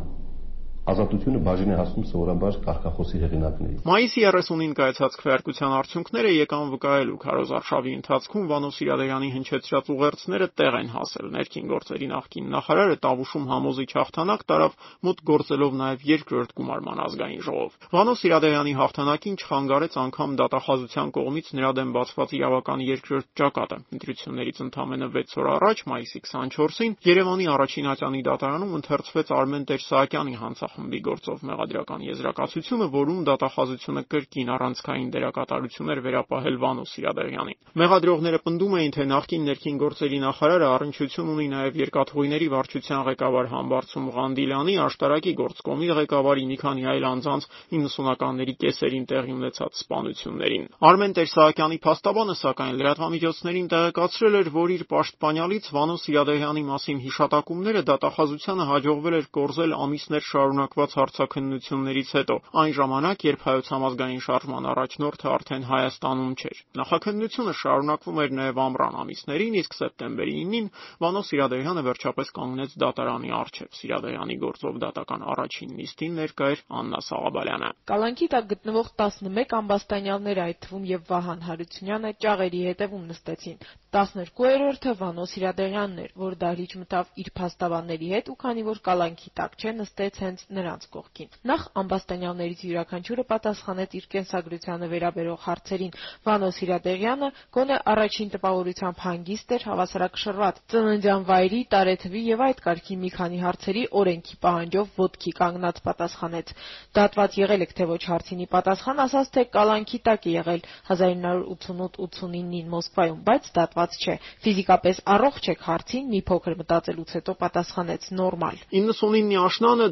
ազատությունը բաժին է հասնում սովորաբար կարգախոսի հեղինակներին։ Մայիսի 30-ին կայացած քվեարկության արդյունքները եկան վկայելու Քարոզ արշավի ընթացքում Վանո Սիրադարյանի հնչեցրած ուղերձները տեղ են հասել։ Ներքին գործերի նախկին նախարարը Տավուշում համոզիչ հաղթանակ տարավ մուտք գործելով նաև երկրորդ գումարման ազգային ժողով։ Վանո Սիրադարյանի հաղթանակին չխանգարեց անգամ դատախազության կողմից նրա դեմ բացված իրավական երկրորդ ճակատը։ Ընտրություններից ընդամենը 6 օր առաջ, մայիսի 24-ին, Երևանի առաջին ատյանի դատարանում ընթերցվեց Արմեն Տեր-Սահակյանի հանցախ խմբի գործով մեղադրական եզրակացությունը, որում դատախազությունը կրկին առանցքային դերակատարություն էր վերապահել Վանո Սիրադեղյանին։ Մեղադրողները պնդում էին, թե նախկին ներքին գործերի նախարարը առնչություն ունի նաև երկաթուղիների վարչության ղեկավար Համբարձում Ղանդիլյանի, աշտարակի գործկոմի ղեկավարի մի քանի այլ անձանց 90-ականների կեսերին տեղի ունեցած սպանություններին։ Արմեն Տեր-Սահակյանի փաստաբանը սակայն լրատվամիջոցներին տեղեկացրել էր, որ իր պաշտպանյալից Վանո Սիրադեղյանի մասին հիշատակումները դատախազությանը հաջողվել էր կորզել ամիսներ շարունակ շարունակված հարցաքննություններից հետո, այն ժամանակ, երբ Հայոց համազգային շարժման առաջնորդը արդեն Հայաստանում չէր։ Նախաքննությունը շարունակվում էր նաև ամռան ամիսներին, իսկ սեպտեմբերի 9-ին Վանո Սիրադեղյանը վերջապես կանգնեց դատարանի առջև։ Սիրադեղյանի գործով դատական առաջին նիստին ներկա էր Աննա Սաղաբալյանը։ Կալանքի տակ գտնվող 11 ամբաստանյալներ, այդ թվում եւ Վահան Հարությունյանը, ճաղերի հետևում նստեցին։ 12-րդը Վանո Սիրադեղյանն էր, որ դահլիճ մտավ իր փաստաբանների հետ ու քանի որ կալանքի տակ չէ, նստեց հենց նրանց կողքին։ Նախ ամբաստանյալներից յուրաքանչյուրը պատասխանեց իր կենսագրությանը վերաբերող հարցերին։ Վանո Սիրադեղյանը գոնե առաջին տպավորությամբ հանգիստ էր, հավասարակշռված ծննդյան վայրի, տարեթվի եւ այդ կարգի մի քանի հարցերի օրենքի պահանջով ոտքի կանգնած պատասխանեց։ Դատված եղել եք թե ոչ հարցինի պատասխան ասաց թե կալանքի տակ է եղել 1988-89-ին Մոսկվայում, բայց դատված չէ։ Ֆիզիկապես առողջ եք հարցին մի փոքր մտածելուց հետո պատասխանեց նորմալ։ 99-ի աշնանը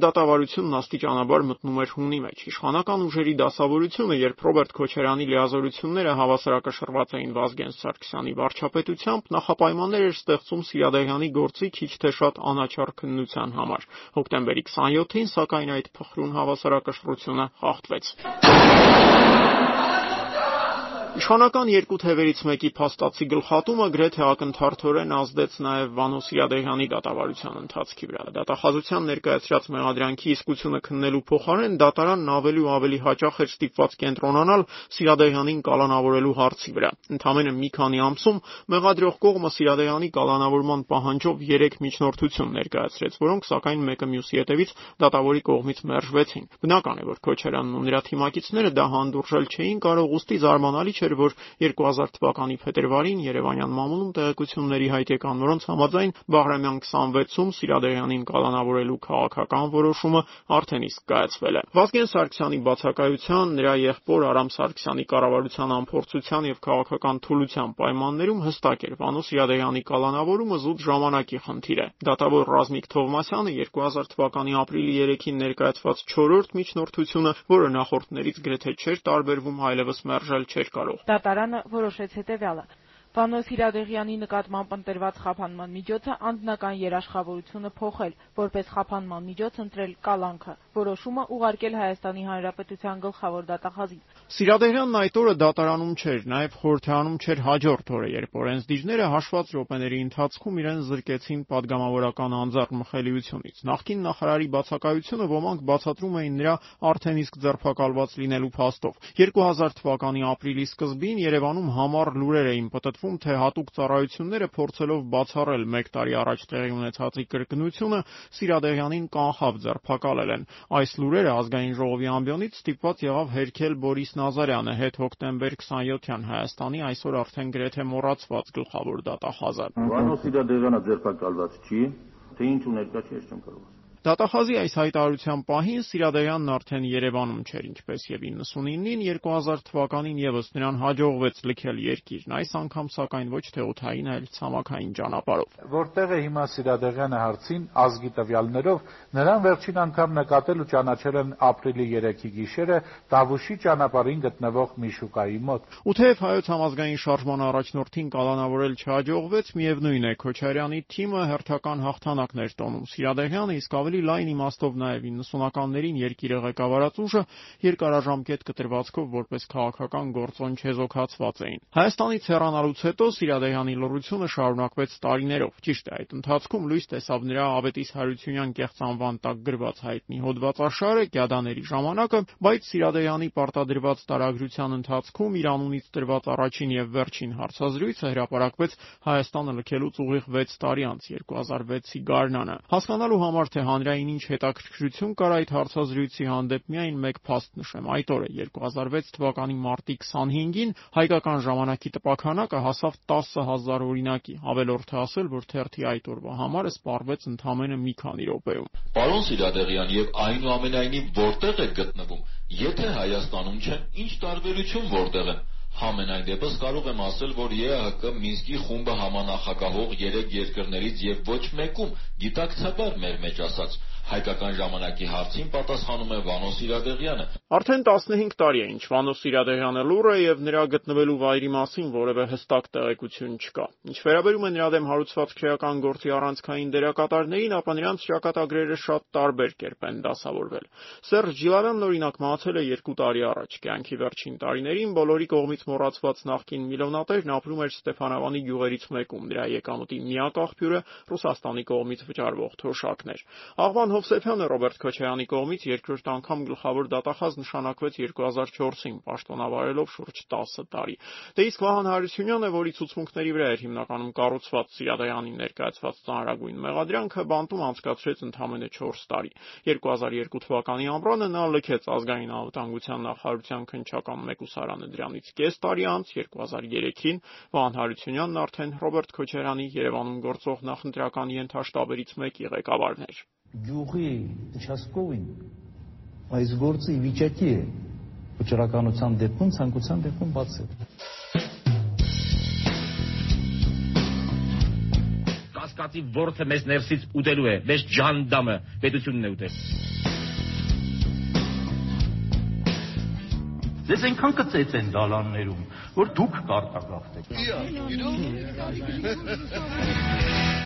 Հանրապետությունն աստիճանաբար մտնում էր հունի մեջ։ Իշխանական ուժերի դասավորությունը, երբ Ռոբերտ Քոչարյանի լիազորությունները հավասարակշռված էին Վազգեն Սարգսյանի վարչապետությամբ, նախապայմաններ էր ստեղծում Սիրադեղյանի գործի քիչ թե շատ անաչառ քննության համար։ Հոկտեմբերի 27-ին, սակայն այդ փխրուն հավասարակշռությունը խախտվեց։ Իշխանական երկու թևերից մեկի փաստացի գլխատումը գրեթե ակնթարթորեն ազդեց նաև Վանո Սիրադեղյանի դատավարության ընթացքի վրա։ Դատախազության ներկայացրած մեղադրանքի իսկությունը քննելու փոխարեն դատարանն ավելի ու ավելի հաճախ էր ստիպված կենտրոնանալ Սիրադեղյանին կալանավորելու հարցի վրա։ Ընդամենը մի քանի ամսում մեղադրող կողմը Սիրադեղյանի կալանավորման պահանջով 3 միջնորդություն ներկայացրեց, որոնք սակայն մեկը մյուսի հետևից դատավորի կողմից մերժվեցին։ Բնական է, որ Քոչարյանն ու նրա թիմակիցները դա հանդուրժել չէին կարող, ուստի զարմանալի չէ էր, որ 2000 թվականի փետրվարին Երևանյան մամուլում տեղեկությունների հայտ եկան, որոնց համաձայն Բաղրամյան 26-ում Սիրադեղյանին կալանավորելու քաղաքական որոշումը արդեն իսկ կայացվել է։ Վազգեն Սարգսյանի բացակայության, նրա եղբոր Արամ Սարգսյանի կառավարության ամփորձության եւ քաղաքական թուլության պայմաններում հստակ էր Վանո Սիրադեղյանի կալանավորումը զուտ ժամանակի խնդիր է։ Դատավոր Ռազմիկ Թովմասյանը 2000 թվականի ապրիլի 3-ին ներկայացված 4-րդ միջնորդությունը, որը նախորդներից գրեթե չէր տարբերվում, այլևս մերժել չէր կարող կարող։ Դատարանը որոշեց հետևյալը. Վանո Սիրադեղյանի նկատմամբ ընտրված խափանման միջոցը անձնական երաշխավորությունը փոխել, որպես խափանման միջոց ընտրել կալանքը, որոշումը ուղարկել Հայաստանի Հանրապետության գլխավոր դատախազին։ Սիրադեղյանն այդ օրը դատարանում չէր, նաև խորհրդարանում չէր հաջորդ օրը, երբ օրենսդիժները հաշված րոպեների ընթացքում իրեն զրկեցին падգամավորական անձեռ մխելիությունից։ Նախկին նախարարի բացակայությունը ոմանք բացատրում էին նրա արդեն իսկ ձերբակալված լինելու փաստով։ 2000 թվականի ապրիլի սկզբին Երևանում համառ լուրեր էին պտտվում, թե հատուկ ծառայությունները փորձելով բացառել 1 տարի առաջ տեղի ունեցածի կրկնությունը, Սիրադեղյանին կանխավ ձերբակալել են։ Այս լուրերը ազգային ժողովի ամբիոնից ստիպված եղավ հերքել Բորիս Նազարյանը, հետ հոկտեմբեր 27-յան Հայաստանի այսօր արդեն գրեթե մոռացված գլխավոր դատախազը։ Վանո Սիրադեղյանը ձերբակալված չի, թե ինչ ուներ կա չի, ես չեմ կարող Դատախազի այս հայտարարության պահին Սիրադեղյանն արդեն Երևանում չէր, ինչպես եւ 99-ին 2000 թվականին եւս նրան հաջողվեց լքել երկիրն, այս անգամ սակայն ոչ թե օթային, այլ ցամաքային ճանապարհով։ Որտեղ է հիմա Սիրադեղյանը հարցին ազգի տվյալներով, նրան վերջին անգամ նկատել ու ճանաչել են ապրիլի 3-ի գիշերը Տավուշի ճանապարհին գտնվող մի շուկայի մոտ։ Ու թեև հայոց համազգային շարժման առաջնորդին կալանավորել չհաջողվեց, միևնույն է Քոչարյանի թիմը հերթական հաղթանակներ տոնում։ Սիրադեղյանը իսկ ավելի լայն իմաստով նաև 90-ականներին երկիրը ղեկավարած ուժը երկարաժամկետ կտրվածքով որպես քաղաքական գործոն չեզոքացված էին։ Հայաստանից հեռանալուց հետո Սիրադեյանի լռությունը շարունակվեց տարիներով։ Ճիշտ է, այդ ընթացքում լույս տեսավ նրա Ավետիս Հարությունյան կեղծ անվան տակ գրված հայտնի հոդվածաշարը Կյադաների ժամանակը, բայց Սիրադեյանի պարտադրված տարագրության ընթացքում իր անունից տրված առաջին եւ վերջին հարցազրույցը հրապարակվեց Հայաստանը լքելուց ուղիղ 6 տարի անց 2006-ի գարնանը։ Հասկանալու համար թե հանրային ինչ հետաքրքրություն կար այդ հարցազրույցի հանդեպ միայն մեկ փաստ նշեմ։ Այդ օրը 2006 թվականի մարտի 25-ին հայկական ժամանակի տպաքանակը հասավ 10000 օրինակի։ Ավելորդ է ասել, որ թերթի այդ օրվա համարը սպառվեց ընդամենը մի քանի րոպեում։ Պարոն Սիրադեղյան, եւ այնուամենայնիվ որտեղ եք գտնվում։ Եթե Հայաստանում չեն, ինչ տարբերություն որտեղ են։ Համենայն դեպս կարող եմ ասել, որ ԵԱՀԿ Մինսկի խումբը համանախագահող երեք երկրներից եւ ոչ մեկում գիտակցաբար մեր մեջ ասած հայկական ժամանակի հարցին պատասխանում է Վանո Սիրադեղյանը։ Արդեն 15 տարի է, ինչ Վանո Սիրադեղյանը լուր է եւ նրա գտնվելու վայրի մասին որևէ հստակ տեղեկություն չկա։ Ինչ վերաբերում է նրա դեմ հարուցված քրեական գործի առանցքային դերակատարներին, ապա նրանց ճակատագրերը շատ տարբեր կերպ են դասավորվել։ Սերժ Ջիլարյանն օրինակ մահացել է 2 տարի առաջ։ Կյանքի վերջին տարիներին բոլորի կողմից մոռացված նախկին միլիոնատերն ապրում էր Ստեփանավանի գյուղերից մեկում։ Նրա եկամուտի միակ աղբյուրը Ռուսաստանի կողմից վճարվող թոշակներ։ Աղվան Հովսեփյանը Ռոբերտ Քոչարյանի կողմից երկրորդ անգամ գլխավոր դատախազ նշանակվեց 2004-ին, պաշտոնավարելով շուրջ 10 տարի։ Դե իսկ Վահան Հարությունյանը, որի ցուցմունքների վրա էր հիմնականում կառուցված Սիրադայանին ներկայացված ծանրագույն մեղադրանքը, բանտում անցկացրեց ընդամենը 4 տարի։ 2002 թվականի ամռանը նա լքեց ազգային անվտանգության նախարարության քննչական մեկուսարանը դրանից կես 4 տարի անց 2003-ին Վահան Հարությունյանն արդեն Ռոբերտ Քոչարյանի Երևանում գործող նախընտրական ենթաշտաբերից մեկի ղեկավարն էր։ Գյուղի Չասկովին այս գործը ի վիճակի է վճռականության դեպքում, ցանկության դեպքում բացել։ Կասկածի ворթը մեզ ներսից ուտելու է, մեզ ջանդամը պետությունն է ուտել։ Ձեզ այնքան կծեց են դալաններում, որ դուք կարտագաղթեք։ Իա, իրոք։